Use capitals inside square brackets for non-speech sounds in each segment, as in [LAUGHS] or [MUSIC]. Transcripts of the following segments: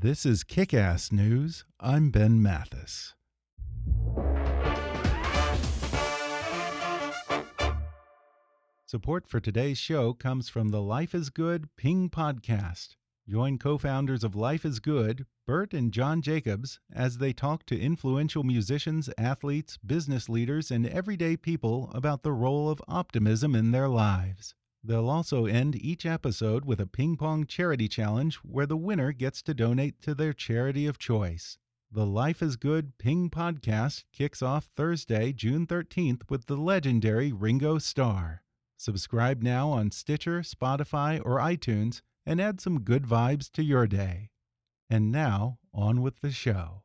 This is Kick Ass News. I'm Ben Mathis. Support for today's show comes from the Life is Good Ping podcast. Join co founders of Life is Good, Bert and John Jacobs, as they talk to influential musicians, athletes, business leaders, and everyday people about the role of optimism in their lives. They'll also end each episode with a ping pong charity challenge where the winner gets to donate to their charity of choice. The Life is Good Ping podcast kicks off Thursday, June 13th with the legendary Ringo Starr. Subscribe now on Stitcher, Spotify, or iTunes and add some good vibes to your day. And now, on with the show.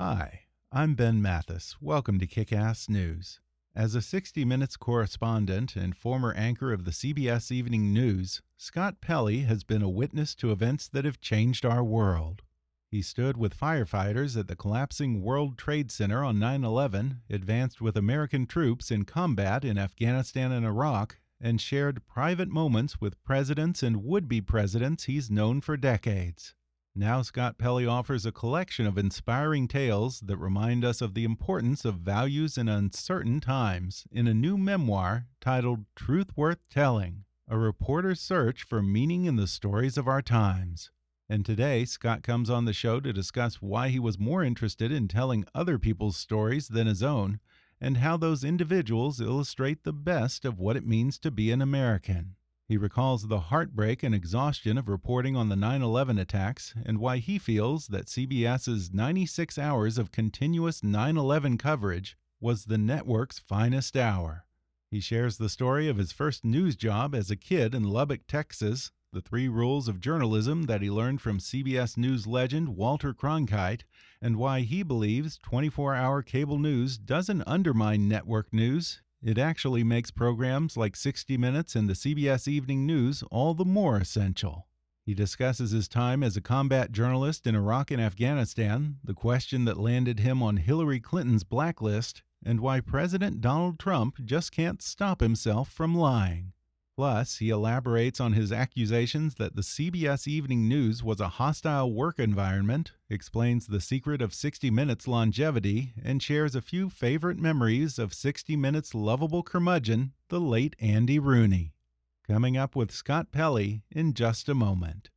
Hi, I'm Ben Mathis. Welcome to Kick Ass News. As a 60 Minutes correspondent and former anchor of the CBS Evening News, Scott Pelley has been a witness to events that have changed our world. He stood with firefighters at the collapsing World Trade Center on 9 11, advanced with American troops in combat in Afghanistan and Iraq, and shared private moments with presidents and would be presidents he's known for decades. Now, Scott Pelley offers a collection of inspiring tales that remind us of the importance of values in uncertain times in a new memoir titled Truth Worth Telling A Reporter's Search for Meaning in the Stories of Our Times. And today, Scott comes on the show to discuss why he was more interested in telling other people's stories than his own, and how those individuals illustrate the best of what it means to be an American. He recalls the heartbreak and exhaustion of reporting on the 9 11 attacks and why he feels that CBS's 96 hours of continuous 9 11 coverage was the network's finest hour. He shares the story of his first news job as a kid in Lubbock, Texas, the three rules of journalism that he learned from CBS News legend Walter Cronkite, and why he believes 24 hour cable news doesn't undermine network news. It actually makes programs like 60 Minutes and the CBS Evening News all the more essential. He discusses his time as a combat journalist in Iraq and Afghanistan, the question that landed him on Hillary Clinton's blacklist, and why President Donald Trump just can't stop himself from lying. Plus, he elaborates on his accusations that the CBS Evening News was a hostile work environment, explains the secret of 60 Minutes longevity, and shares a few favorite memories of 60 Minutes' lovable curmudgeon, the late Andy Rooney. Coming up with Scott Pelley in just a moment.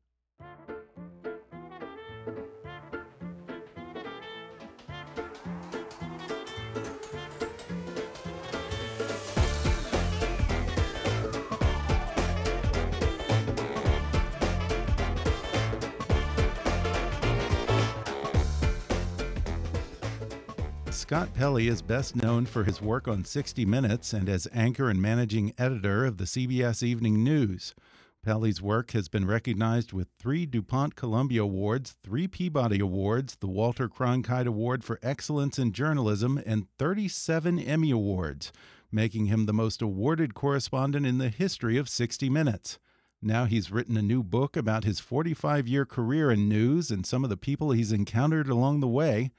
Scott Pelley is best known for his work on 60 Minutes and as anchor and managing editor of the CBS Evening News. Pelley's work has been recognized with three DuPont Columbia Awards, three Peabody Awards, the Walter Cronkite Award for Excellence in Journalism, and 37 Emmy Awards, making him the most awarded correspondent in the history of 60 Minutes. Now he's written a new book about his 45 year career in news and some of the people he's encountered along the way.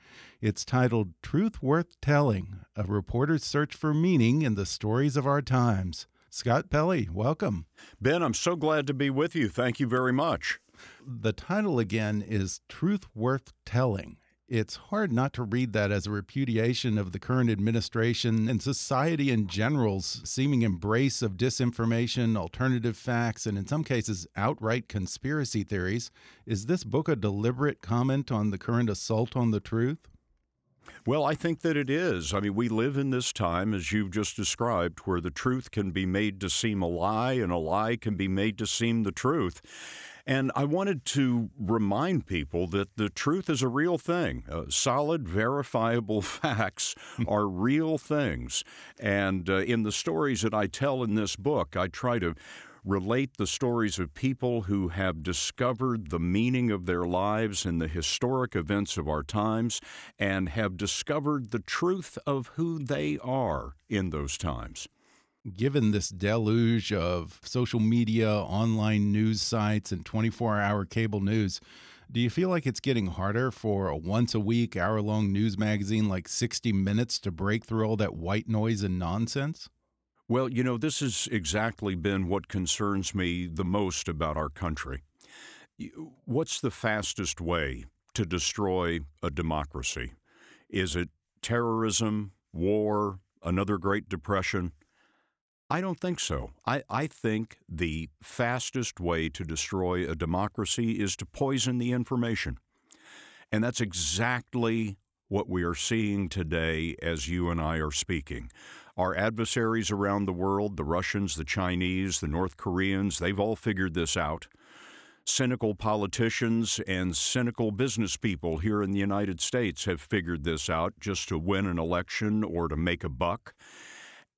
It's titled Truth Worth Telling A Reporter's Search for Meaning in the Stories of Our Times. Scott Pelley, welcome. Ben, I'm so glad to be with you. Thank you very much. The title again is Truth Worth Telling. It's hard not to read that as a repudiation of the current administration and society in general's seeming embrace of disinformation, alternative facts, and in some cases, outright conspiracy theories. Is this book a deliberate comment on the current assault on the truth? Well, I think that it is. I mean, we live in this time, as you've just described, where the truth can be made to seem a lie and a lie can be made to seem the truth. And I wanted to remind people that the truth is a real thing. Uh, solid, verifiable [LAUGHS] facts are real things. And uh, in the stories that I tell in this book, I try to relate the stories of people who have discovered the meaning of their lives in the historic events of our times and have discovered the truth of who they are in those times. Given this deluge of social media, online news sites, and 24 hour cable news, do you feel like it's getting harder for a once a week, hour long news magazine like 60 Minutes to break through all that white noise and nonsense? Well, you know, this has exactly been what concerns me the most about our country. What's the fastest way to destroy a democracy? Is it terrorism, war, another Great Depression? I don't think so. I, I think the fastest way to destroy a democracy is to poison the information. And that's exactly what we are seeing today as you and I are speaking. Our adversaries around the world, the Russians, the Chinese, the North Koreans, they've all figured this out. Cynical politicians and cynical business people here in the United States have figured this out just to win an election or to make a buck.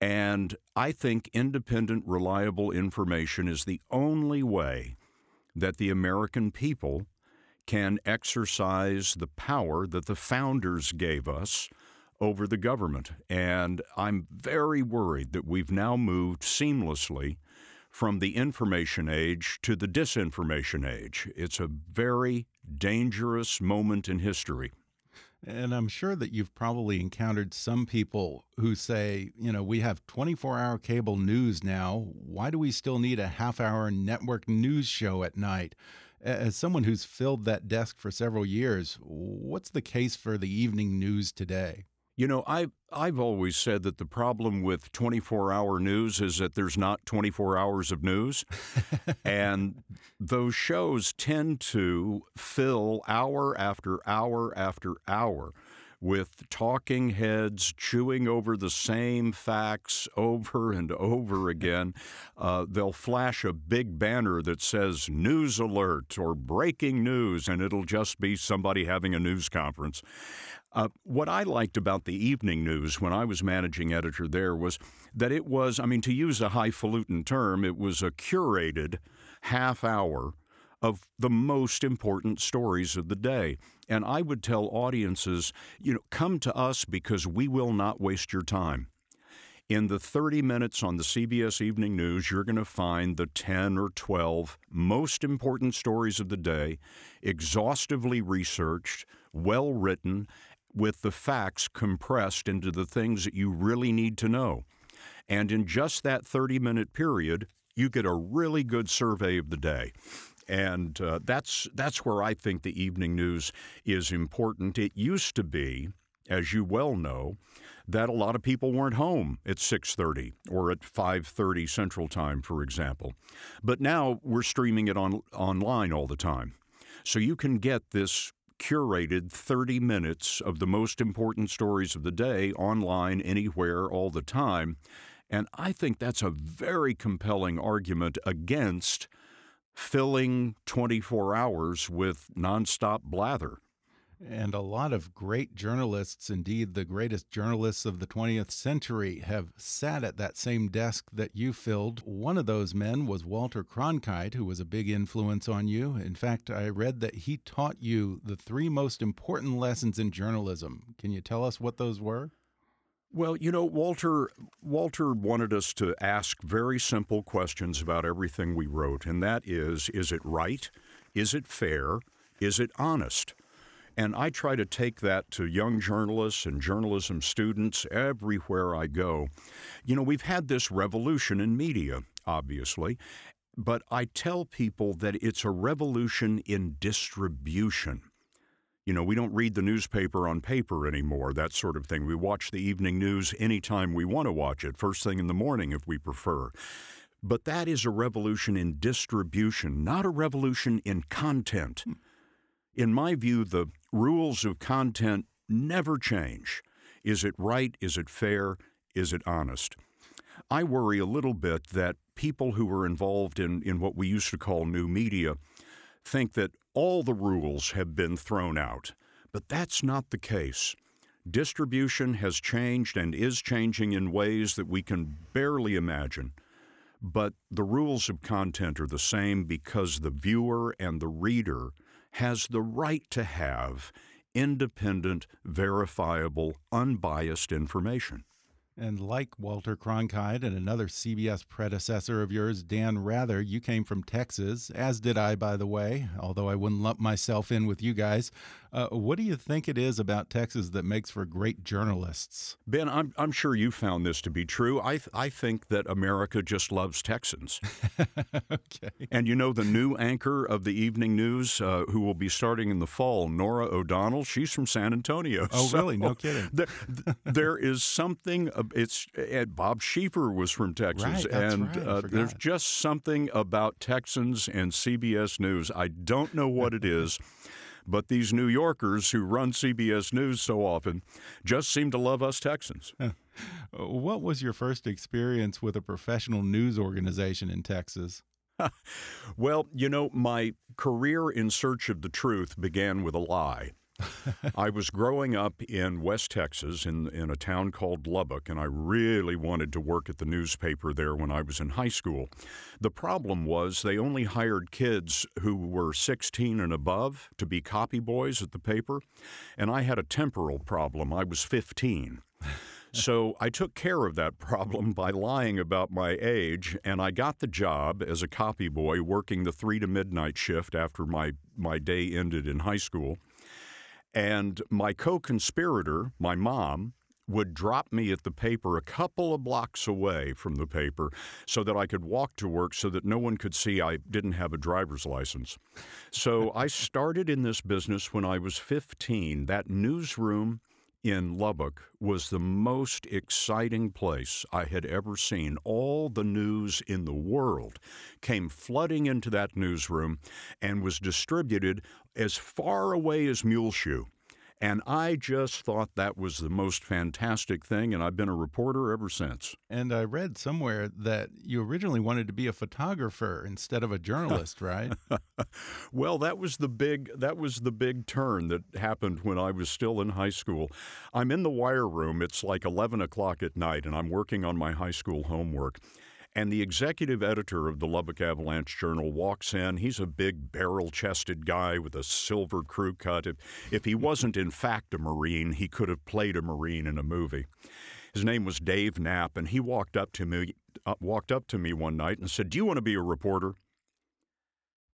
And I think independent, reliable information is the only way that the American people can exercise the power that the founders gave us over the government. And I'm very worried that we've now moved seamlessly from the information age to the disinformation age. It's a very dangerous moment in history. And I'm sure that you've probably encountered some people who say, you know, we have 24 hour cable news now. Why do we still need a half hour network news show at night? As someone who's filled that desk for several years, what's the case for the evening news today? You know, I I've always said that the problem with 24-hour news is that there's not 24 hours of news. [LAUGHS] and those shows tend to fill hour after hour after hour with talking heads chewing over the same facts over and over again. Uh, they'll flash a big banner that says news alert or breaking news, and it'll just be somebody having a news conference. Uh, what I liked about the evening news when I was managing editor there was that it was, I mean, to use a highfalutin term, it was a curated half hour of the most important stories of the day. And I would tell audiences, you know, come to us because we will not waste your time. In the 30 minutes on the CBS Evening News, you're going to find the 10 or 12 most important stories of the day, exhaustively researched, well written, with the facts compressed into the things that you really need to know. And in just that 30 minute period, you get a really good survey of the day and uh, that's that's where I think the evening news is important. It used to be, as you well know, that a lot of people weren't home at 6:30 or at 5:30 Central Time, for example. But now we're streaming it on online all the time, so you can get this curated 30 minutes of the most important stories of the day online anywhere all the time. And I think that's a very compelling argument against filling 24 hours with nonstop blather. And a lot of great journalists, indeed the greatest journalists of the 20th century, have sat at that same desk that you filled. One of those men was Walter Cronkite, who was a big influence on you. In fact, I read that he taught you the three most important lessons in journalism. Can you tell us what those were? Well, you know, Walter Walter wanted us to ask very simple questions about everything we wrote, and that is is it right? Is it fair? Is it honest? And I try to take that to young journalists and journalism students everywhere I go. You know, we've had this revolution in media, obviously, but I tell people that it's a revolution in distribution. You know, we don't read the newspaper on paper anymore, that sort of thing. We watch the evening news anytime we want to watch it, first thing in the morning if we prefer. But that is a revolution in distribution, not a revolution in content. Hmm. In my view, the rules of content never change. Is it right? Is it fair? Is it honest? I worry a little bit that people who are involved in, in what we used to call new media think that all the rules have been thrown out, but that's not the case. Distribution has changed and is changing in ways that we can barely imagine. But the rules of content are the same because the viewer and the reader has the right to have independent, verifiable, unbiased information. And like Walter Cronkite and another CBS predecessor of yours, Dan Rather, you came from Texas, as did I, by the way, although I wouldn't lump myself in with you guys. Uh, what do you think it is about Texas that makes for great journalists? Ben, I'm, I'm sure you found this to be true. I, th I think that America just loves Texans. [LAUGHS] okay. And you know, the new anchor of the evening news, uh, who will be starting in the fall, Norah O'Donnell, she's from San Antonio. Oh, [LAUGHS] so really? No kidding. There, there is something, it's, and Bob Schieffer was from Texas. Right, and right. Uh, there's just something about Texans and CBS News. I don't know what it is. But these New Yorkers who run CBS News so often just seem to love us Texans. [LAUGHS] What was your first experience with a professional news organization in Texas? [LAUGHS] Well, you know, my career in search of the truth began with a lie. [LAUGHS] I was growing up in West Texas in, in a town called Lubbock, and I really wanted to work at the newspaper there when I was in high school. The problem was they only hired kids who were 16 and above to be copy boys at the paper, and I had a temporal problem. I was 15. So I took care of that problem by lying about my age, and I got the job as a copy boy working the three to midnight shift after my, my day ended in high school. And my co conspirator, my mom, would drop me at the paper a couple of blocks away from the paper so that I could walk to work so that no one could see I didn't have a driver's license. So I started in this business when I was 15. That newsroom in Lubbock was the most exciting place I had ever seen. All the news in the world came flooding into that newsroom and was distributed as far away as Muleshoe. And I just thought that was the most fantastic thing, and I've been a reporter ever since. And I read somewhere that you originally wanted to be a photographer instead of a journalist, right? [LAUGHS] well, that was the big that was the big turn that happened when I was still in high school. I'm in the wire room. It's like 11 o'clock at night, and I'm working on my high school homework. And the executive editor of the Lubbock Avalanche Journal walks in. He's a big barrel chested guy with a silver crew cut. If, if he wasn't, in fact, a Marine, he could have played a Marine in a movie. His name was Dave Knapp, and he walked up to me, uh, walked up to me one night and said, "Do you want to be a reporter?"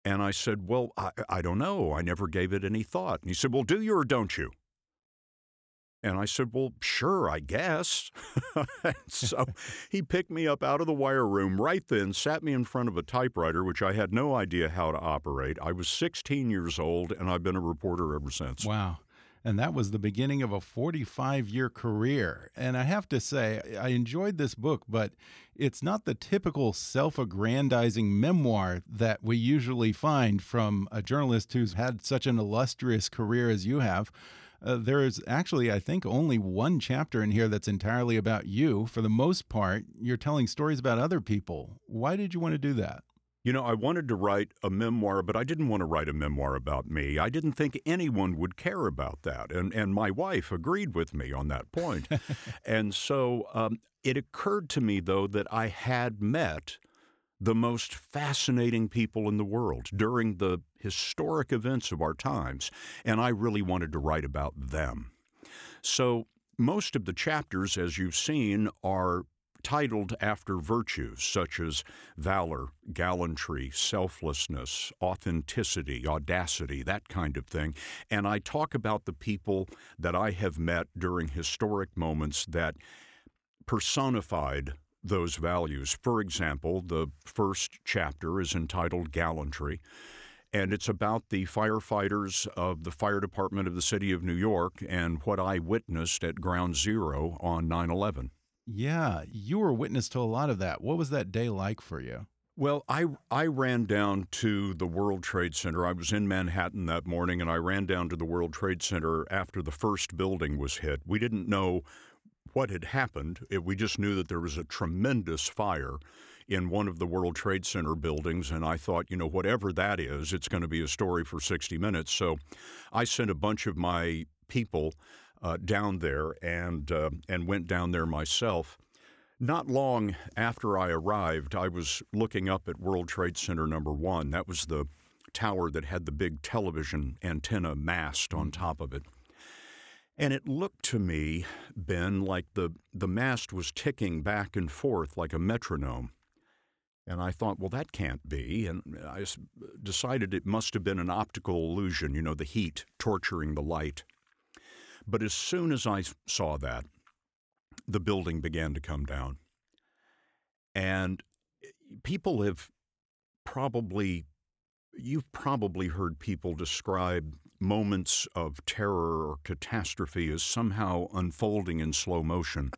And I said, "Well, I, I don't know. I never gave it any thought." And he said, "Well, do you or don't you?" And I said, Well, sure, I guess. [LAUGHS] so [LAUGHS] he picked me up out of the wire room right then, sat me in front of a typewriter, which I had no idea how to operate. I was 16 years old, and I've been a reporter ever since. Wow. And that was the beginning of a 45 year career. And I have to say, I enjoyed this book, but it's not the typical self aggrandizing memoir that we usually find from a journalist who's had such an illustrious career as you have. Uh, there is actually, I think, only one chapter in here that's entirely about you. For the most part, you're telling stories about other people. Why did you want to do that? You know, I wanted to write a memoir, but I didn't want to write a memoir about me. I didn't think anyone would care about that. And, and my wife agreed with me on that point. [LAUGHS] and so um, it occurred to me, though, that I had met the most fascinating people in the world during the historic events of our times, and I really wanted to write about them. So most of the chapters, as you've seen, are titled after virtues such as valor, gallantry, selflessness, authenticity, audacity, that kind of thing. And I talk about the people that I have met during historic moments that personified those values. For example, the first chapter is entitled Gallantry. And it's about the firefighters of the fire department of the city of New York and what I witnessed at Ground Zero on 9 11. Yeah, you were witness to a lot of that. What was that day like for you? Well, I, I ran down to the World Trade Center. I was in Manhattan that morning, and I ran down to the World Trade Center after the first building was hit. We didn't know what had happened. It, we just knew that there was a tremendous fire in one of the World Trade Center buildings, and I thought, you know, whatever that is, it's going to be a story for 60 minutes. So I sent a bunch of my people uh, down there and uh, and went down there myself. Not long after I arrived, I was looking up at World Trade Center number one. That was the tower that had the big television antenna mast on top of it. And it looked to me, Ben, like the, the mast was ticking back and forth like a metronome. And I thought, well, that can't be. And I decided it must have been an optical illusion, you know, the heat torturing the light. But as soon as I saw that, the building began to come down. And eh, people have probably, you've probably heard people describe moments of terror or catastrophe is somehow unfolding in slow motion.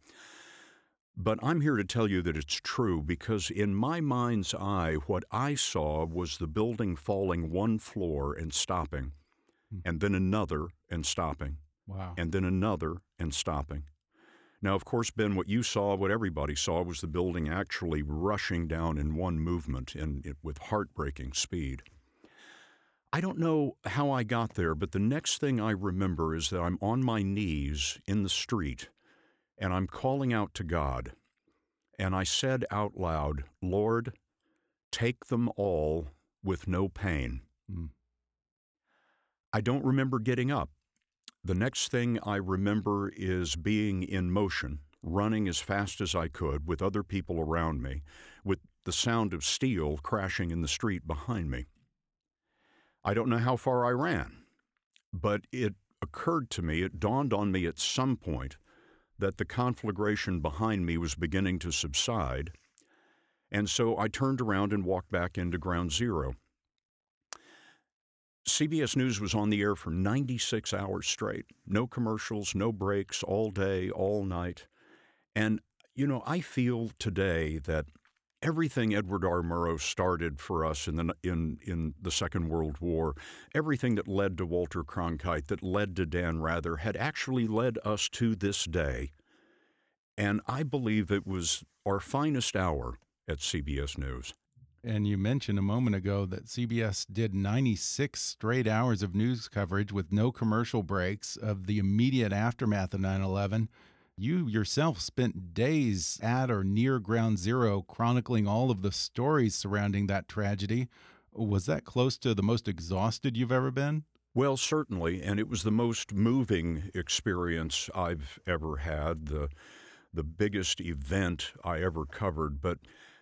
But I'm here to tell you that it's true because, in my mind's eye, what I saw was the building falling one floor and stopping, hmm. and then another and stopping, wow. and then another and stopping. Now, of course, Ben, what you saw, what everybody saw, was the building actually rushing down in one movement and with heartbreaking speed. I don't know how I got there, but the next thing I remember is that I'm on my knees in the street and I'm calling out to God. And I said out loud, Lord, take them all with no pain. Mm. I don't remember getting up. The next thing I remember is being in motion, running as fast as I could with other people around me, with the sound of steel crashing in the street behind me. I don't know how far I ran, but it occurred to me, it dawned on me at some point that the conflagration behind me was beginning to subside. And so I turned around and walked back into ground zero. CBS News was on the air for 96 hours straight. No commercials, no breaks, all day, all night. And, you know, I feel today that everything Edward R. Murrow started for us in the in in the Second World War, everything that led to Walter Cronkite, that led to Dan Rather, had actually led us to this day. And I believe it was our finest hour at CBS News. And you mentioned a moment ago that CBS did 96 straight hours of news coverage with no commercial breaks of the immediate aftermath of 9 11. You yourself spent days at or near Ground Zero chronicling all of the stories surrounding that tragedy. Was that close to the most exhausted you've ever been? Well, certainly, and it was the most moving experience I've ever had, the the biggest event I ever covered. But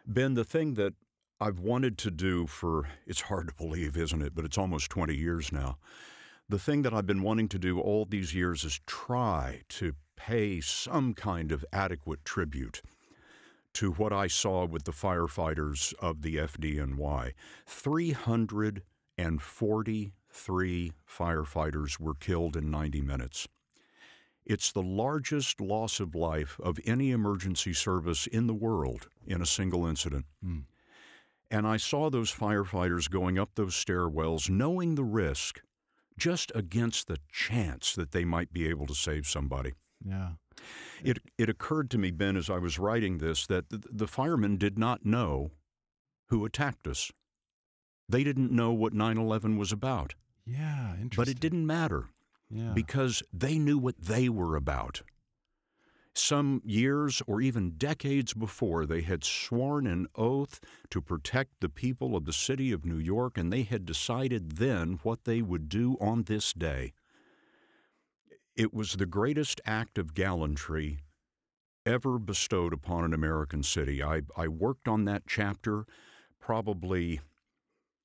Ben, the thing that I've wanted to do for it's hard to believe, isn't it? But it's almost 20 years now. The thing that I've been wanting to do all these years is try to pay some kind of adequate tribute to what I saw with the firefighters of the FDNY. 343 firefighters were killed in 90 minutes. It's the largest loss of life of any emergency service in the world in a single incident. Mm. And I saw those firefighters going up those stairwells, knowing the risk, just against the chance that they might be able to save somebody. Yeah. It, it occurred to me, Ben, as I was writing this, that the, the firemen did not know who attacked us. They didn't know what 9 11 was about. Yeah, interesting. But it didn't matter yeah. because they knew what they were about. Some years or even decades before, they had sworn an oath to protect the people of the city of New York, and they had decided then what they would do on this day. It was the greatest act of gallantry ever bestowed upon an American city. I, I worked on that chapter probably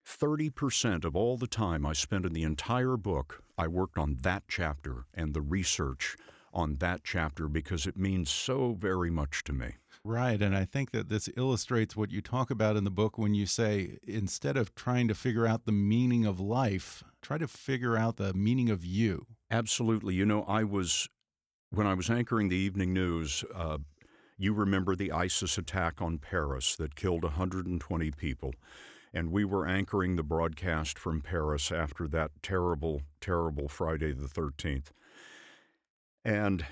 30% of all the time I spent in the entire book, I worked on that chapter and the research on that chapter because it means so very much to me. Right. And I think that this illustrates what you talk about in the book when you say instead of trying to figure out the meaning of life, try to figure out the meaning of you. Absolutely. You know, I was, when I was anchoring the evening news, uh, you remember the ISIS attack on Paris that killed 120 people. And we were anchoring the broadcast from Paris after that terrible, terrible Friday the 13th. And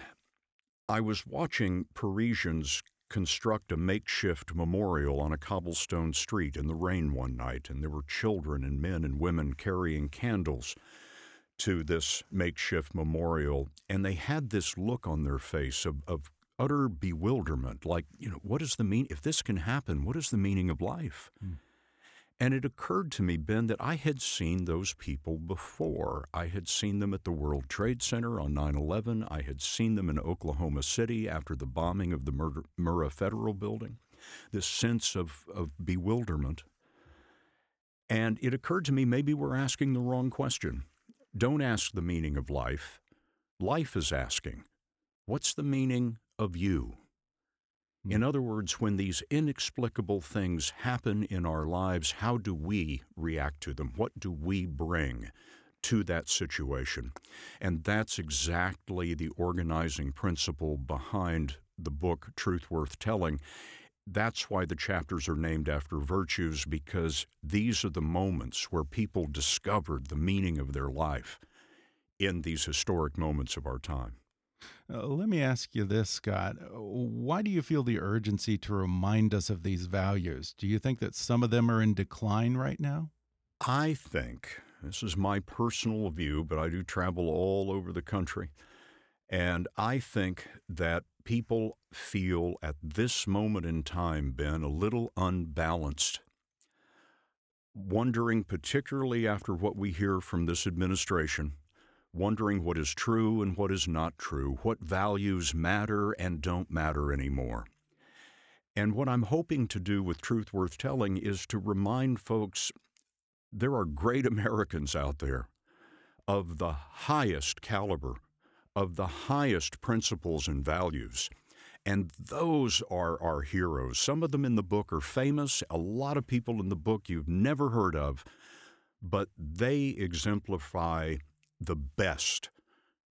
I was watching Parisians construct a makeshift memorial on a cobblestone street in the rain one night, and there were children and men and women carrying candles to this makeshift memorial, and they had this look on their face of, of utter bewilderment like, you know, what is the mean? If this can happen, what is the meaning of life? Hmm. And it occurred to me, Ben, that I had seen those people before. I had seen them at the World Trade Center on 9 11. I had seen them in Oklahoma City after the bombing of the Murrah Federal Building. This sense of, of bewilderment. And it occurred to me maybe we're asking the wrong question. Don't ask the meaning of life. Life is asking, What's the meaning of you? In hmm. other words, when these inexplicable things happen in our lives, how do we react to them? What do we bring to that situation? And that's exactly the organizing principle behind the book, Truth Worth Telling. That's why the chapters are named after virtues, because these are the moments where people discovered the meaning of their life in these historic moments of our time. Uh, let me ask you this, Scott. Why do you feel the urgency to remind us of these values? Do you think that some of them are in decline right now? I think, this is my personal view, but I do travel all over the country. And I think that people feel at this moment in time, Ben, a little unbalanced. Wondering, particularly after what we hear from this administration, wondering what is true and what is not true, what values matter and don't matter anymore. And what I'm hoping to do with Truth Worth Telling is to remind folks there are great [LAUGHS] Americans out there of the highest caliber, of the highest principles and values. And those are our heroes. Some of them in the book are famous, a lot of people in the book you've never heard of, but they exemplify the best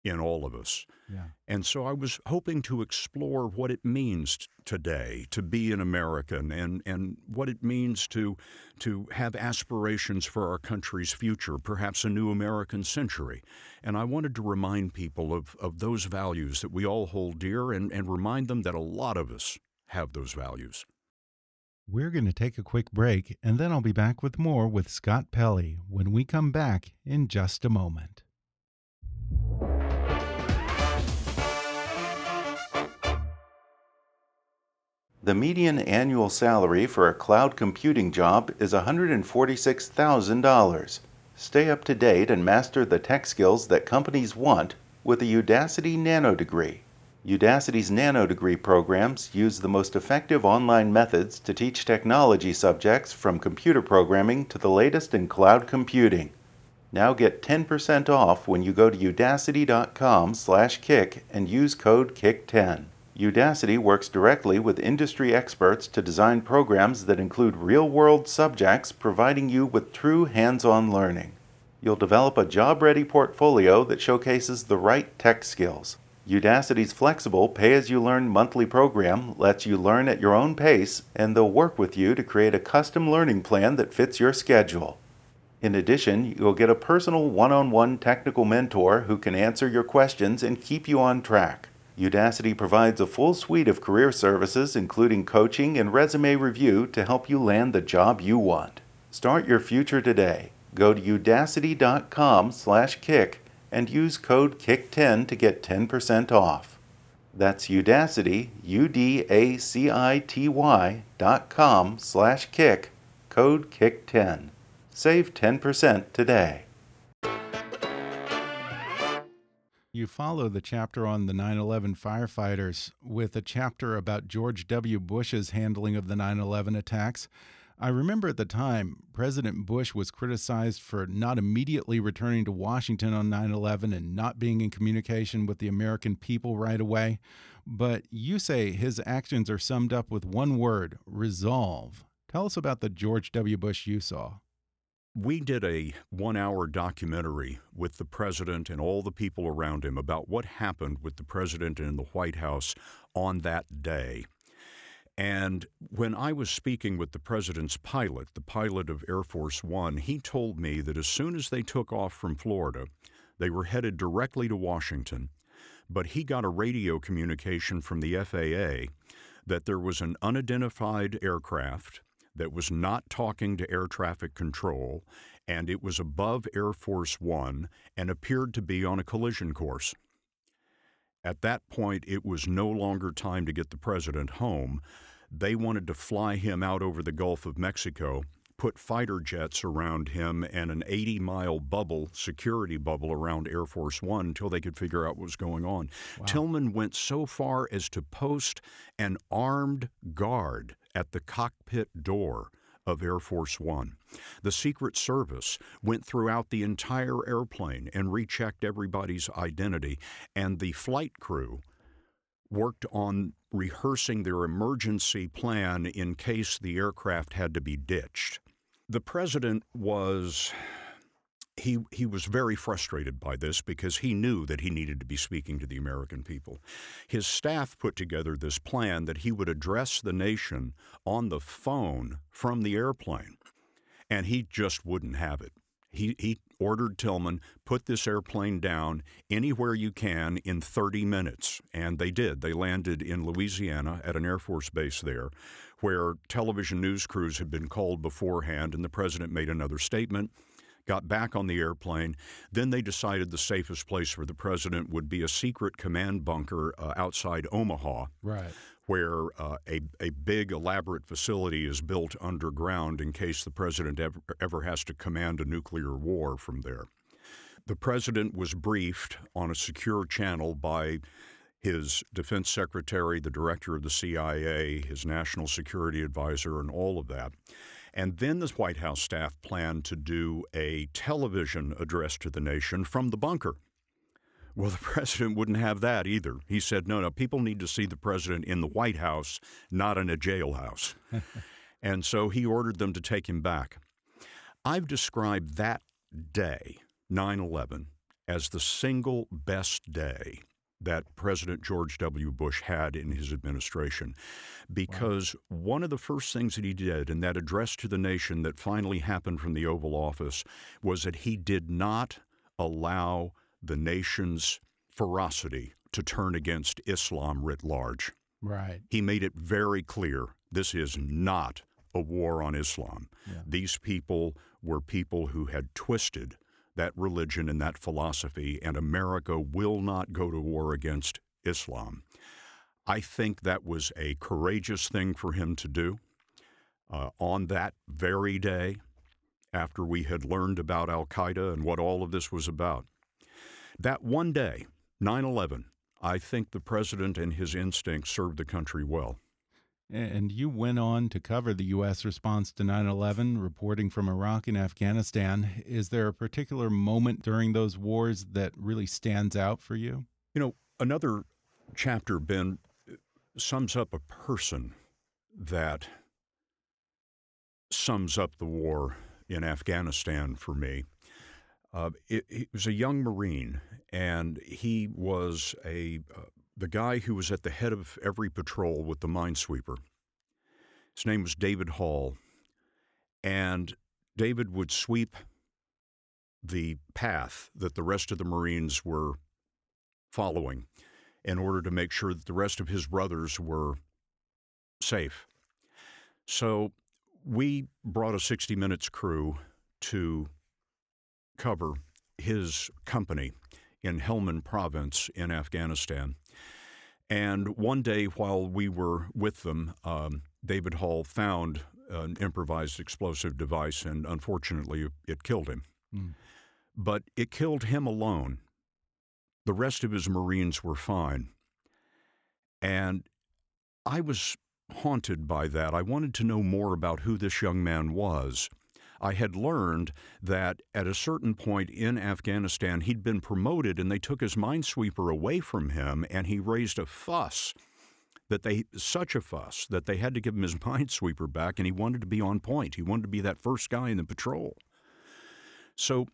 in all of us. Yeah. And so I was hoping to explore what it means today to be an American and, and what it means to, to have aspirations for our country's future, perhaps a new American century. And I wanted to remind people of, of those values that we all hold dear and, and remind them that a lot of us have those values. We're going to take a quick break, and then I'll be back with more with Scott Pelley when we come back in just a moment. The median annual salary for a cloud computing job is $146,000. Stay up to date and master the tech skills that companies want with a Udacity Nano degree. Udacity's Nano degree programs use the most effective online methods to teach technology subjects from computer programming to the latest in cloud computing. Now get 10% off when you go to udacity.com/kick and use code KICK10. Udacity works directly with industry experts to design programs that include real world subjects, providing you with true hands on learning. You'll develop a job ready portfolio that showcases the right tech skills. Udacity's flexible pay as you learn monthly program lets you learn at your own pace, and they'll work with you to create a custom learning plan that fits your schedule. In addition, you'll get a personal one on one technical mentor who can answer your questions and keep you on track. Udacity provides a full suite of career services, including coaching and resume review, to help you land the job you want. Start your future today. Go to udacity.com/kick and use code KICK10 to get 10% off. That's Udacity, U-D-A-C-I-T-Y dot com slash kick, code KICK10. Save 10% today. You follow the chapter on the 9 11 firefighters with a chapter about George W. Bush's handling of the 9 11 attacks. I remember at the time, President Bush was criticized for not immediately returning to Washington on 9 11 and not being in communication with the American people right away. But you say his actions are summed up with one word resolve. Tell us about the George W. Bush you saw. We did a one hour documentary with the president and all the people around him about what happened with the president in the White House on that day. And when I was speaking with the president's pilot, the pilot of Air Force One, he told me that as soon as they took off from Florida, they were headed directly to Washington. But he got a radio communication from the FAA that there was an unidentified aircraft that was not talking to air traffic control, and it was above Air Force One and appeared to be on a collision course. At that point, it was no longer time to get the president home. They wanted to fly him out over the Gulf of Mexico, put fighter jets around him and an 80 mile bubble, security bubble around Air Force One until they could figure out what was going on. Wow. Tillman went so far as to post an armed guard at the cockpit door of Air Force One. The Secret Service went throughout the entire airplane and rechecked everybody's identity, and the flight crew worked on rehearsing their emergency plan in case the aircraft had to be ditched. The president was he he was very frustrated by this because he knew that he needed to be speaking to the American people. His staff put together this plan that he would address the nation on the phone from the airplane and he just wouldn't have it. He, he ordered Tillman, put this airplane down anywhere you can in 30 minutes. And they did. They landed in Louisiana at an Air Force base there, where television news crews had been called beforehand, and the president made another statement. Got back on the airplane. Then they decided the safest place for the president would be a secret command bunker uh, outside Omaha. Right where uh, a, a big, elaborate facility is built underground in case the president ever, ever has to command a nuclear war from there. The president was briefed on a secure channel by his defense secretary, the director of the CIA, his national security advisor, and all of that. And then the White House staff planned to do a television address to the nation from the bunker. Well, [LAUGHS] the president wouldn't have that either. He said, no, no, people need to see the president in the White House, not in a jailhouse. [LAUGHS] and so he ordered them to take him back. I've described that day, 9 11, as the single best day that President George W. Bush had in his administration. Because wow. one of the first things that he did in that address to the nation that finally happened from the Oval Office was that he did not allow the nation's ferocity to turn against Islam writ large. Right. He made it very clear this is not a war on Islam. Yeah. These people were people who had twisted that religion and that philosophy, and America will not go to war against Islam. I think that was a courageous thing for him to do. Uh, on that very day, after we had learned about Al Qaeda and what all of this was about, that one day, 9 11, I think the president and his instincts served the country well. And you went on to cover the U.S. response to 9 11, reporting from Iraq and Afghanistan. Is there a particular moment during those wars that really stands out for you? You know, another chapter, Ben, sums up a person that sums up the war in Afghanistan for me. Uh, it, was a young Marine, and he was a uh, the guy who was at the head of every patrol with the minesweeper. His name was David Hall, and David would sweep the path that the rest of the Marines were following in order to make sure that the rest of his brothers were safe. So we brought a 60 Minutes crew to cover his company in Helmand province in Afghanistan. And one day while we were with them, um, David Hall found an improvised explosive device, and unfortunately, it killed him. Mm. But it killed him alone. The rest of his Marines were fine. And I was haunted by that. I wanted to know more about who this young man was. I had learned that at a certain point in Afghanistan, he'd been promoted and they took his minesweeper away from him and he raised a fuss that they, such a fuss, that they had to give him his [LAUGHS] minesweeper back and he wanted to be on point. He wanted to be that first guy in the patrol. So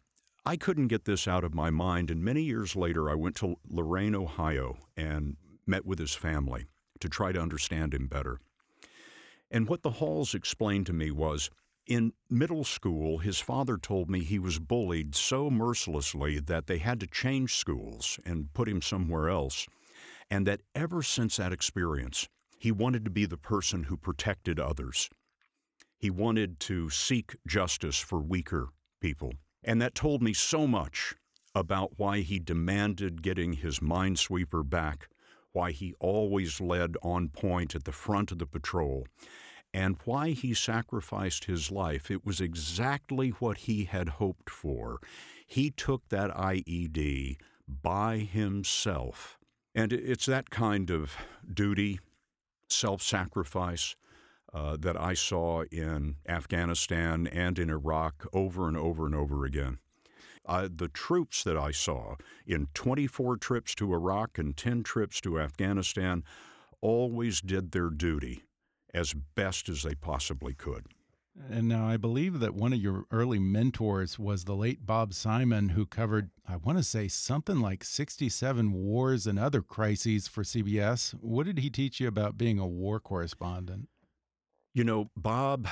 I couldn't get this out of my mind. And many years later, I went to Lorain, Ohio and met with his family to try to understand him better. And what the Halls explained to me was in middle school, his father told me he was bullied so mercilessly that they had to change schools and put him somewhere else, and that ever since that experience, he wanted to be the person who protected others. He wanted to seek justice for weaker people. And that told me so much about why he demanded getting his minesweeper back, why he always led on point at the front of the patrol, and why he sacrificed his life, it was exactly what he had hoped for. He took that IED by himself. And it's that kind of duty, self sacrifice, uh, that I saw in Afghanistan and in Iraq over and over and over again. Uh, the troops that I saw in 24 trips to Iraq and 10 trips to Afghanistan always did their duty as best as they possibly could. And now I believe that one of your early mentors was the late Bob Simon, who covered, I want to say, something like 67 wars and other crises for CBS. What did he teach you about being a war correspondent? You know, Bob,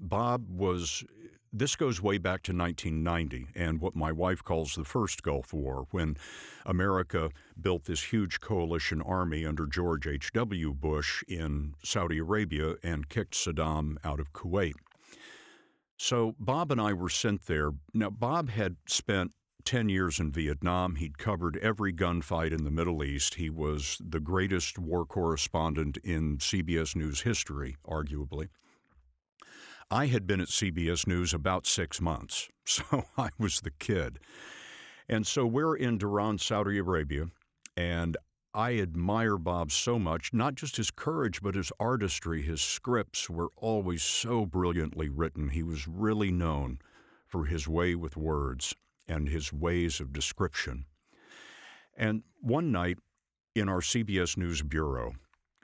Bob was this goes way back to 1990 and what my wife calls the first Gulf War, when America built this huge coalition army under George H.W. Bush in Saudi Arabia and kicked Saddam out of Kuwait. So Bob and I were sent there. Now, Bob had spent 10 years in Vietnam. He'd covered every gunfight in the Middle East. He was the greatest war correspondent in CBS News history, arguably. I had been at CBS News about six months, [LAUGHS] so I was the kid. And so we're in Dhahran, Saudi Arabia, and I admire Bob so much, not just his courage, but his artistry. His scripts were always so brilliantly written. He was really known for his way with words and his ways of description. And one night in our CBS News bureau,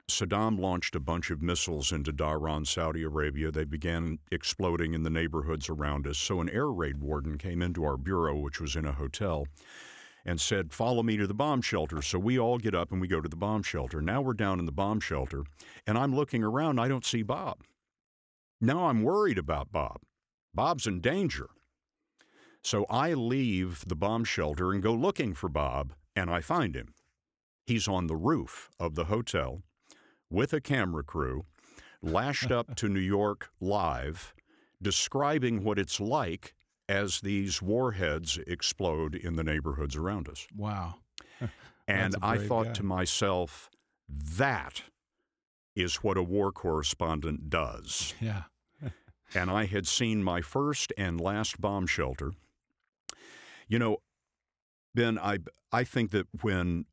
Saddam launched a bunch of missiles into Dhahran, Saudi Arabia. They began exploding in the neighborhoods around us. So an air raid warden came into our bureau, which was in a hotel, and said, Follow me to the bomb shelter. So we all get up and we go to the bomb shelter. Now we're down in the bomb shelter, and I'm looking around. I don't see Bob. Now I'm worried about Bob. Bob's in danger. So I leave the bomb shelter and go looking for Bob, and I find him. He's on the roof of the hotel with a camera crew, lashed up to New York live, describing what it's like as these warheads explode in the neighborhoods around us. Wow. [LAUGHS] and I thought guy. to myself, that is what a war correspondent does. Yeah. [LAUGHS] and I had seen my first and last bomb shelter. You know, Ben, I, I think that when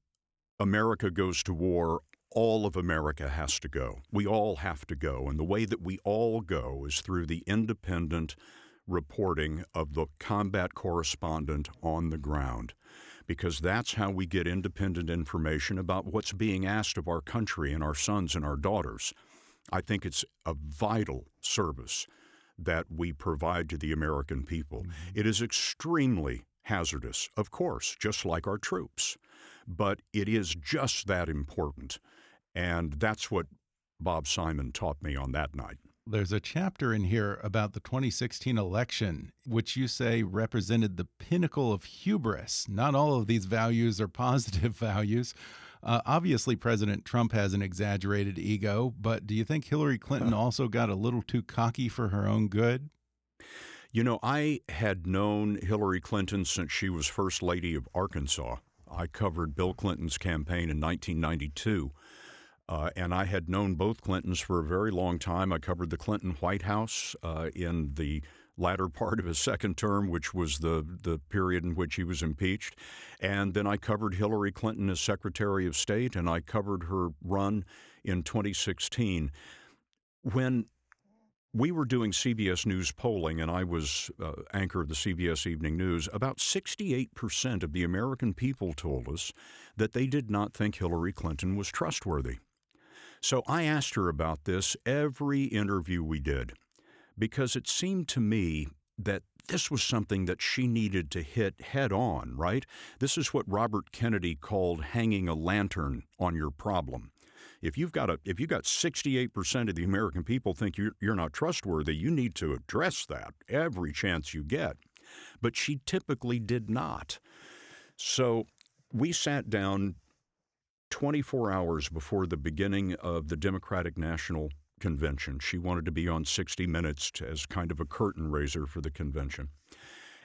America goes to war, all of America has to go. We all have to go. And the way that we all go is through the independent reporting of the combat correspondent on the ground, because that's how we get independent information about what's being asked of our country and our sons and our daughters. I think it's a vital service that we provide to the American people. Mm-hmm. It is extremely hazardous, of course, just like our troops, but it is just that important. And that's what Bob Simon taught me on that night. There's a chapter in here about the 2016 election, which you say represented the pinnacle of hubris. Not all of these values are [LAUGHS] positive values. Uh, obviously, President Trump has an exaggerated ego, but do you think Hillary Clinton [LAUGHS] also got a little too cocky for her own good? You know, I had known Hillary Clinton since she was First Lady of Arkansas. I covered Bill Clinton's campaign in 1992. Uh, and I had known both Clintons for a very long time. I covered the Clinton White House uh, in the latter [LAUGHS] part of his second term, which was the, the period in which he was impeached. And then I covered Hillary Clinton as Secretary of State, and I covered her run in 2016 when we were doing CBS News polling, and I was uh, anchor of the CBS Evening News. About 68% of the American people told us that they did not think Hillary Clinton was trustworthy. So I asked her about this every interview we did because it seemed to me that this was something that she needed to hit head on, right? This is what Robert Kennedy called hanging a lantern on your problem. If you've got a if you've got 68% of the American people think you're, you're not trustworthy, you need to address that every chance you get. But she typically did not. So we sat down 24 hours before the beginning of the Democratic National Convention. She wanted to be on 60 Minutes as kind of a curtain raiser for the convention.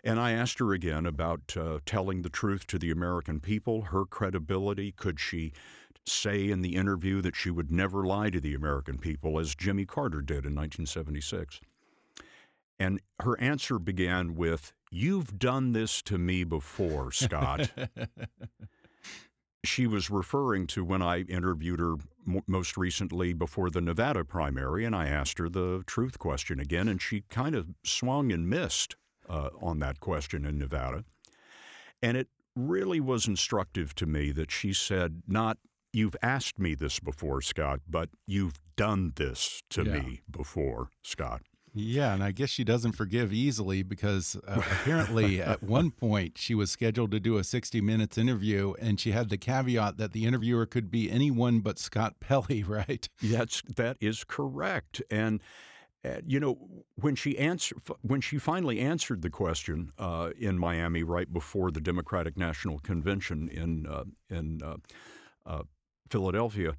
And I asked her again about uh, telling the truth to the American people, her credibility. Could she say in the interview that she would never lie to the American people, as Jimmy Carter did in 1976? And her answer began with, You've done this to me before, Scott. [LAUGHS] she was referring to when I interviewed her most recently before the Nevada primary, and I asked her the truth question again, and she kind of swung and missed uh, on that question in Nevada. And it really was instructive to me that she said, not, you've asked me this before, Scott, but you've done this to yeah. me before, Scott. Yeah, and I guess she doesn't forgive easily because uh, [LAUGHS] apparently at one point she was scheduled to do a 60 minutes interview and she had the caveat that the interviewer could be anyone but Scott Pelley, [LAUGHS] right? That's that is correct. And uh, you know, when she answer, when she finally answered the question uh, in Miami right before the Democratic National Convention in uh, in uh, uh, Philadelphia,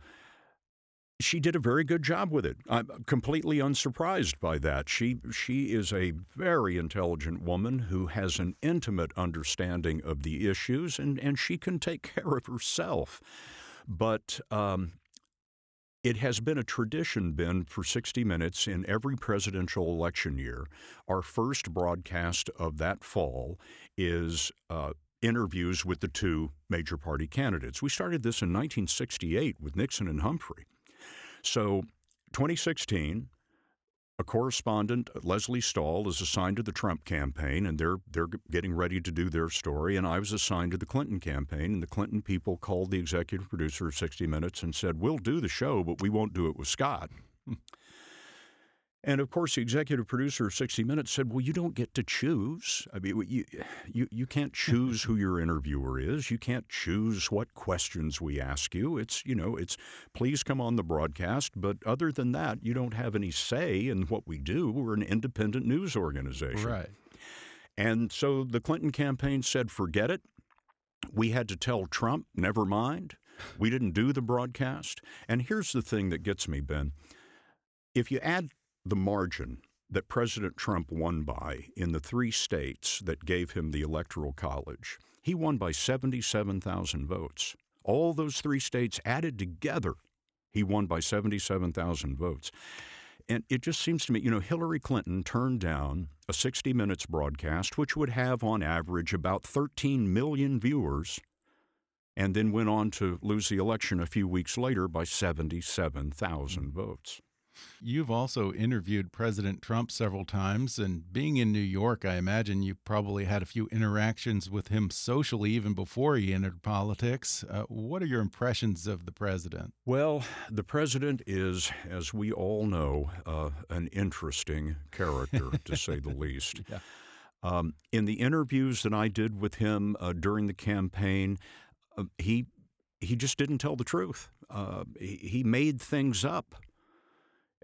she did a very good job with it. I'm completely unsurprised by that. She she is a very intelligent woman who has an intimate understanding of the issues, and and she can take care of herself. But um, it has been a tradition, Ben, for 60 Minutes in every presidential election year. Our first broadcast of that fall is uh, interviews with the two major party candidates. We started this in 1968 with Nixon and Humphrey. So, 2016, a correspondent, Lesley Stahl, is assigned to the Trump campaign, and they're they're getting ready to do their story. And I was assigned to the Clinton campaign, and the Clinton people called the executive producer of 60 Minutes and said, "We'll do the show, but we won't do it with Scott." [LAUGHS] And of course, the executive producer of 60 Minutes said, Well, you don't get to choose. I mean, you, you, you can't choose who your interviewer is. You can't choose what questions we ask you. It's, you know, it's please come on the broadcast. But other than that, you don't have any say in what we do. We're an independent news organization. Right. And so the Clinton campaign said, Forget it. We had to tell Trump, never mind. We didn't do the broadcast. And here's the thing that gets me, Ben. If you add the margin that President Trump won by in the three states that gave him the Electoral College, he won by 77,000 votes. All those three states added together, he won by 77,000 votes. And it just seems to me, you know, Hillary Clinton turned down a 60 Minutes broadcast, which would have on average about 13 million viewers, and then went on to lose the election a few weeks later by 77,000 votes. You've also interviewed President Trump several times, and being in New York, I imagine you probably had a few interactions with him socially even before he entered politics. Uh, what are your impressions of the president? Well, the president is, as we all know, uh, an interesting character, to say the [LAUGHS] least. Yeah. Um, in the interviews that I did with him uh, during the campaign, uh, he he just didn't tell the truth. Uh, he, he made things up.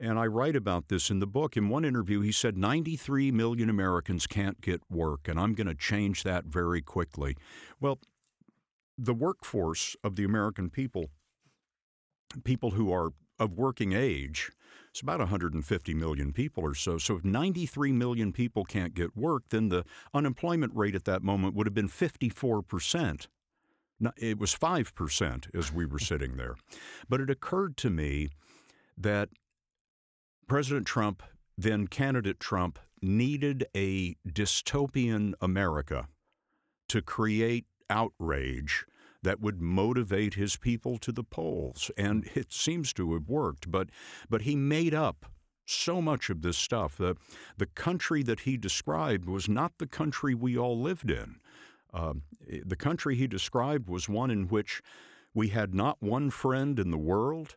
And I write about this in the book. In one interview, he said 93 million Americans can't get work, and I'm going to change that very quickly. Well, the workforce of the American people, people who are of working age, it's about 150 million people or so. So if 93 million people can't get work, then the unemployment rate at that moment would have been 54 percent. It was 5% as we were sitting there. But it occurred to me that President Trump, then candidate Trump, needed a dystopian America to create outrage that would motivate his people to the polls. And [LAUGHS] it seems to have worked. But, but he made up so much of this stuff. The, the country that he described was not the country we all lived in. Uh, the country he described was one in which we had not one friend in the world.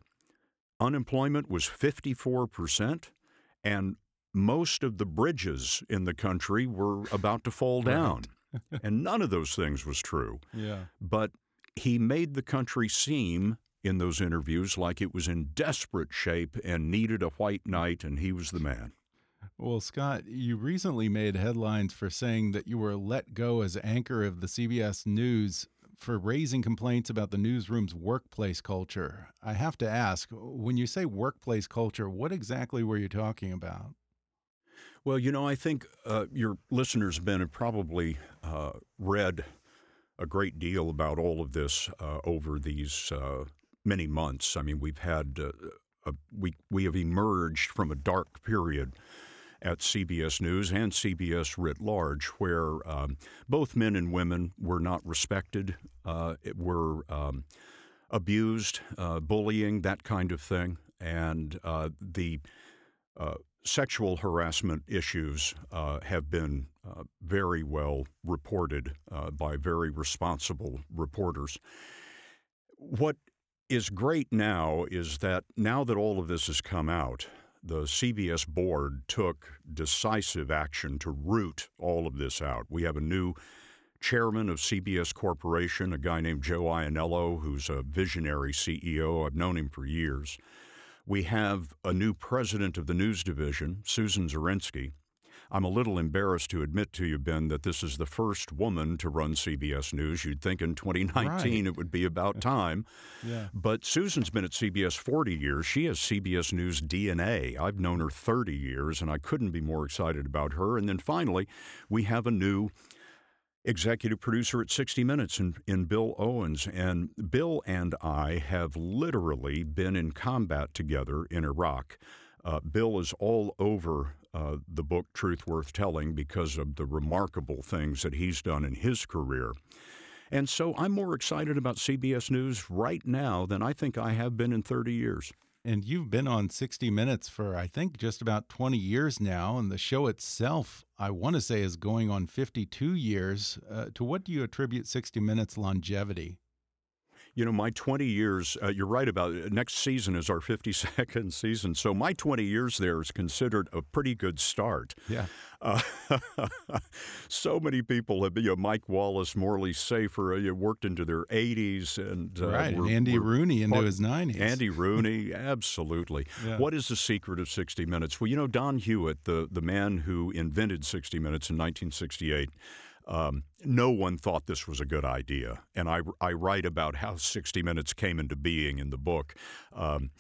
Unemployment was 54%, and most of the bridges in the country were about to fall down. [LAUGHS] and none of those things was true. Yeah. But he made the country seem in those interviews like it was in desperate shape and needed a white knight, and he was the man. Well, Scott, you recently made headlines for saying that you were let go as anchor of the CBS News for raising complaints about the newsroom's workplace culture. I have to ask, when you say workplace culture, what exactly were you talking about? Well, you know, I think uh, your listeners, Ben, have probably uh, read a great deal about all of this uh, over these uh, many months. I mean, we've had uh, a, we we have emerged from a dark period at CBS News and CBS writ large, where um, both men and women were not respected, uh, were um, abused, uh, bullying, that kind of thing, and uh, the uh, sexual harassment issues uh, have been uh, very well reported by very responsible reporters. What is great now is that now that all of this has come out, the CBS board took decisive action to root all of this out. We have a new chairman of CBS Corporation, a guy named Joe Ianniello, who's a visionary CEO. I've known him for years. We have a new president of the news division, Susan Zirinsky, I'm a little embarrassed to admit to you, Ben, that this is the first woman to run CBS News. You'd think in 2019 right. it would be about time. yeah. But Susan's been at CBS 40 years. She has CBS News DNA. I've known her 30 years, and I couldn't be more excited about her. And then finally, we have a new executive producer at 60 Minutes in, in Bill Owens. And Bill and I have literally been in combat together in Iraq. Uh, Bill is all over uh, the book Truth Worth Telling because of the remarkable things that he's done in his career. And so I'm more excited about CBS News right now than I think I have been in 30 years. And you've been on 60 Minutes for, I think, just about 20 years now. And the show itself, I want to say, is going on 52 years. Uh, to what do you attribute 60 Minutes longevity? You know, my 20 years, uh, you're right about it. Next season is our 52nd [LAUGHS] season. So my 20 years there is considered a pretty good start. Yeah. Uh, [LAUGHS] so many people have, been, you know, Mike Wallace, Morley Safer, uh, you worked into their 80s. And, uh, right. and Andy Rooney into his 90s. Andy [LAUGHS] Rooney, absolutely. Yeah. What is the secret of 60 Minutes? Well, you know, Don Hewitt, the, the man who invented 60 Minutes in 1968, um, no one thought this was a good idea. And I, I write about how 60 Minutes came into being in the book. Um,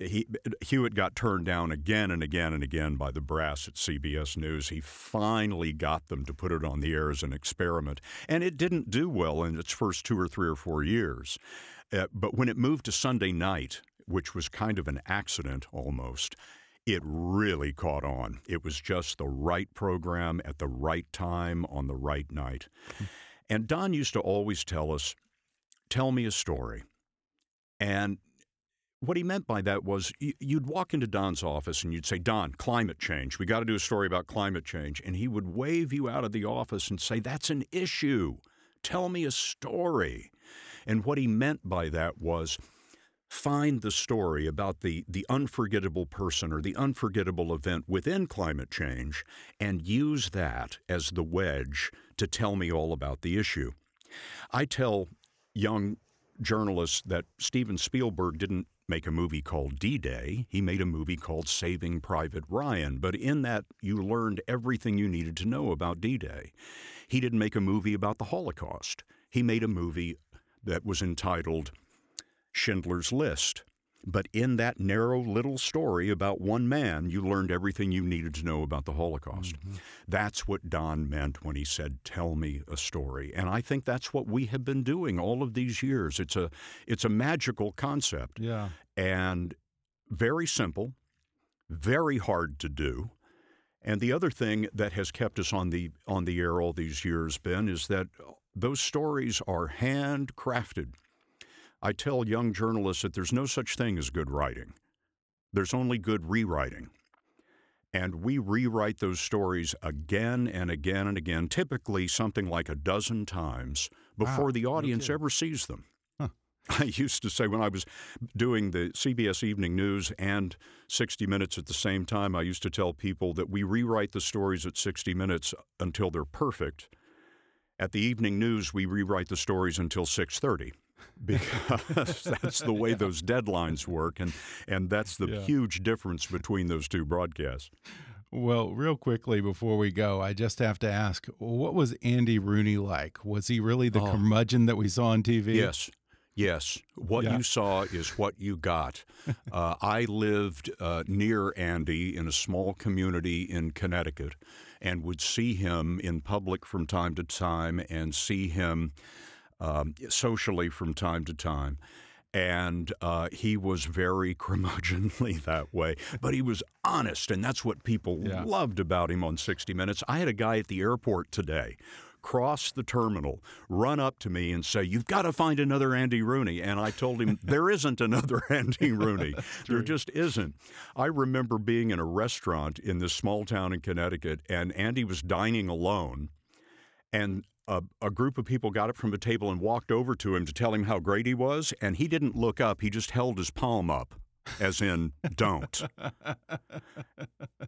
he, Hewitt got turned down again and again and again by the brass at CBS News. He finally got them to put it on the air as an experiment. And it didn't do well in its first two or three or four years. Uh, but when it moved to Sunday night, which was kind of an accident almost, it really caught on. It was just the right program at the right time on the right night. And Don used to always tell us, Tell me a story. And what he meant by that was you'd walk into Don's office and you'd say, Don, climate change. We got to do a story about climate change. And he would wave you out of the office and say, That's an issue. Tell me a story. And what he meant by that was, find the story about the, the unforgettable person or the unforgettable event within climate change and use that as the wedge to tell me all about the issue. I tell young journalists that Steven Spielberg didn't make a movie called D Day. He made a movie called Saving Private Ryan. But in that, you learned everything you needed to know about D Day. He didn't make a movie about the Holocaust. He made a movie that was entitled Schindler's List. But in that narrow little story about one man, you learned everything you needed to know about the Holocaust. Mm-hmm. That's what Don meant when he said, "Tell me a story." And I think that's what we have been doing all of these years. It's a it's a magical concept. Yeah. And very simple, very hard to do. And the other thing that has kept us on the on the air all these years, Ben, is that those stories are handcrafted. I tell young journalists that there's no such thing as good writing. There's only good rewriting. And we rewrite those stories again and again and again, typically something like a dozen times before Wow, the audience ever sees them. Huh. [LAUGHS] I used to say when I was doing the CBS Evening News and 60 Minutes at the same time, I used to tell people that we rewrite the stories at 60 Minutes until they're perfect. At the Evening News, we rewrite the stories until 6:30 because [LAUGHS] that's the way those deadlines work and and that's the Yeah. huge difference between those two broadcasts. Well, real quickly before we go, I just have to ask what was Andy Rooney like? Was he really the Oh. curmudgeon that we saw on TV? Yes. Yes. What Yeah. you saw is what you got. [LAUGHS] Uh, I lived uh, near Andy in a small community in Connecticut and would see him in public from time to time and see him um, socially from time to time. And uh, he was very [LAUGHS] curmudgeonly that way, but he was honest, and that's what people Yeah. loved about him on 60 Minutes. I had a guy at the airport today cross the terminal, run up to me and say, You've got to find another Andy Rooney. And I told him, There isn't another [LAUGHS] Andy [LAUGHS] Rooney. there just isn't. I remember being in a restaurant in this small town in Connecticut, and Andy was dining alone. And a, a group of people got up from the table and walked over to him to tell him how great he was. And he didn't look up, he just held his palm up, as in, don't.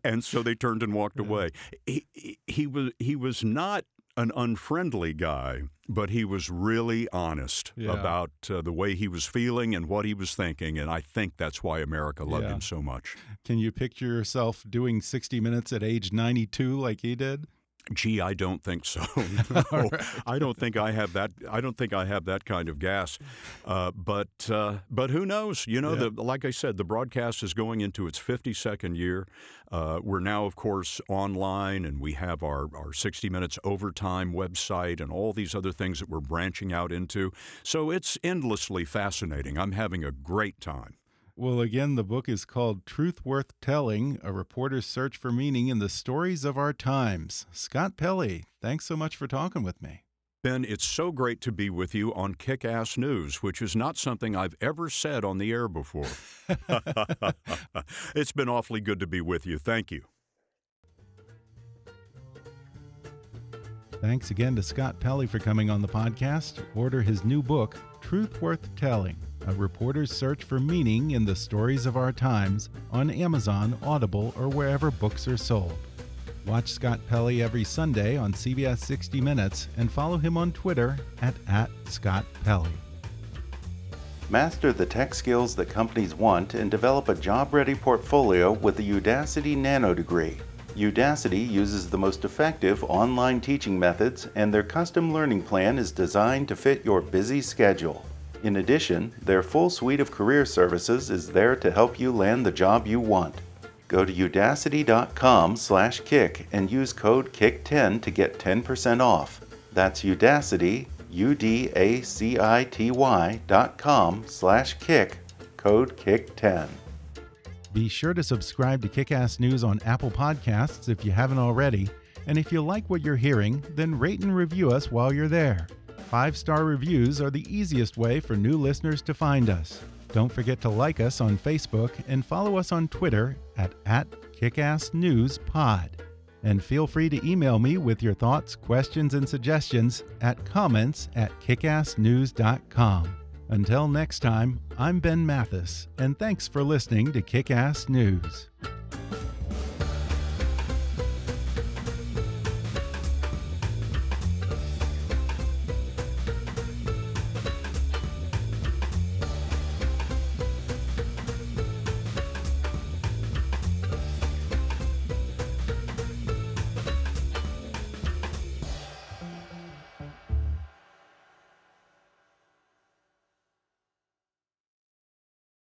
and so they turned and walked away. He, he, he was he was not an unfriendly guy, but he was really honest Yeah. about uh, the way he was feeling and what he was thinking, and I think that's why America loved Yeah. him so much. Can you picture yourself doing 60 minutes at age 92 like he did? Gee, I don't think so. [LAUGHS] [LAUGHS] No, I don't think I have that. I don't think I have that kind of gas. Uh, but uh, but who knows? You know, Yeah. the, like I said, the broadcast is going into its 52nd year. Uh, we're now, of course, online, and we have our our 60 Minutes overtime website and all these other things that we're branching out into. So it's endlessly fascinating. I'm having a great time. Well, again, the book is called Truth Worth Telling A Reporter's Search for Meaning in the Stories of Our Times. Scott Pelley, thanks so much for talking with me. Ben, it's so great to be with you on Kick Ass News, which is not something I've ever said on the air before. [LAUGHS] [LAUGHS] it's been awfully good to be with you. Thank you. Thanks again to Scott Pelley for coming on the podcast. Order his new book, Truth Worth Telling A Reporter's Search for Meaning in the Stories of Our Times, on Amazon, Audible, or wherever books are sold. Watch Scott Pelley every Sunday on CBS 60 Minutes and follow him on Twitter at, at Scott Pelley. Master the tech skills that companies want and develop a job ready portfolio with the Udacity Nano degree. Udacity uses the most effective online teaching methods, and their custom learning plan is designed to fit your busy schedule. In addition, their full suite of career services is there to help you land the job you want. Go to udacity.com/kick and use code KICK10 to get 10% off. That's Udacity, U-D-A-C-I-T-Y dot com slash kick, code KICK10. Be sure to subscribe to Kickass News on Apple Podcasts if you haven't already. And if you like what you're hearing, then rate and review us while you're there. Five star reviews are the easiest way for new listeners to find us. Don't forget to like us on Facebook and follow us on Twitter at, at KickassNewsPod. And feel free to email me with your thoughts, questions, and suggestions at comments at kickassnews.com. Until next time, I'm Ben Mathis, and thanks for listening to Kick Ass News.